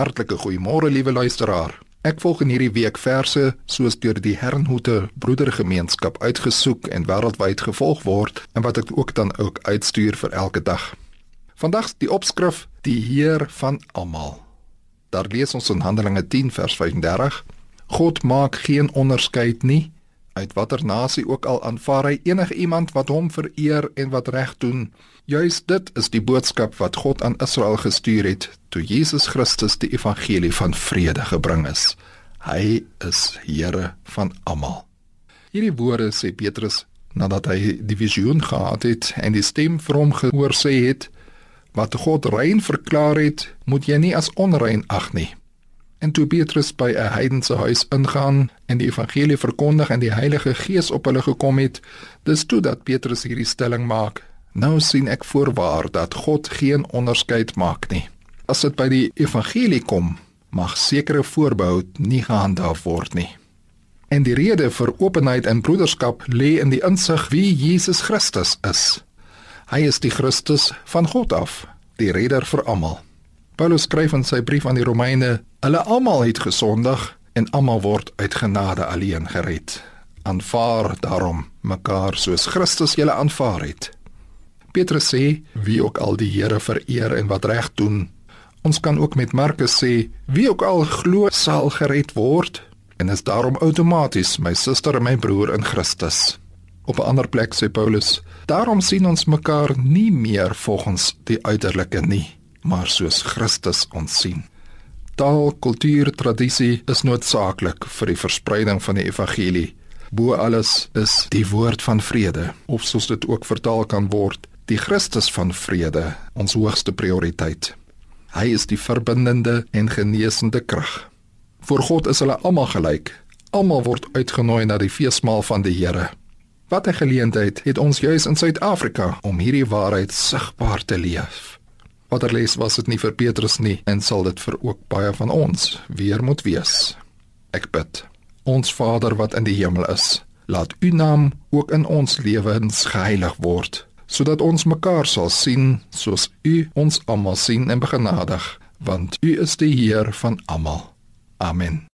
Hartlike goeiemôre liewe luisteraar. Ek volg in hierdie week verse soos deur die Herrnhoete Broedergemeenskap uitgesoek en wêreldwyd gevolg word en wat ek ook dan ook uitstuur vir elke dag. Vandag die opskrif: Die Heer van almal. Daar lees ons in Handelinge 10 vers 35: God maak geen onderskeid nie uit watter nasie ook al aanvaar hy enige iemand wat hom vereer en wat reg doen. Juis dit is die boodskap wat God aan Israel gestuur het toe Jesus Christus die evangelie van vrede gebring is. Hy is Here van almal. Hierdie woorde sê Petrus nadat hy die visioen gehad het en die stem vir hom gehoor sê het wat God rein verklaar het, moet jy nie as onrein ag nie. En toe Petrus by 'n heidense huis ingaan en die evangelie verkondig en die Heilige Gees op hulle gekom het, dis toe dat Petrus hierdie stelling maak: "Nou sien ek voorwaar dat God geen onderskeid maak nie. As dit by die evangelie kom, mag sekere voorbehou nie gehandhaaf word nie." En die rede vir openheid en broederskap lê in die insig wie Jesus Christus is. Hy is die Christus van God af, die redder vir almal. Paulus skryf in sy brief aan die Romeine: "Hulle almal het gesondig en almal word uit genade alleen gered. Aanvaar daarom mekaar soos Christus julle aanvaar het." Petrus sê: "Wie ook al die Here vereer en wat reg doen." Ons kan ook met Markus sê: "Wie ook al glo sal gered word." En is daarom outomaties my suster en my broer in Christus. Op 'n ander plek sê Paulus: "Daarom sien ons mekaar nie meer volgens die uiterlike nie." Maar soos Christus ons sien. Taal, kultuur, tradisie is noodsaaklik vir die verspreiding van die evangelie. Bo alles is die woord van vrede, of soos dit ook vertaal kan word, die Christus van vrede, ons hoogste prioriteit. Hy is die verbindende en genesende krag. Voor God is hulle almal gelyk. Almal word uitgenooi na die feesmaal van die Here. Wat 'n geleentheid het ons juis in Suid-Afrika om hierdie waarheid sigbaar te leef. Waterles was dit nie vir Petrus nie en sal dit vir ook baie van ons weer moet wees. Ek bid. Ons Vader wat in die hemel is, laat U naam ook in ons lewens geheilig word, sodat ons mekaar sal sien soos U ons almal sien en begenadig, want U is die Heer van almal. Amen.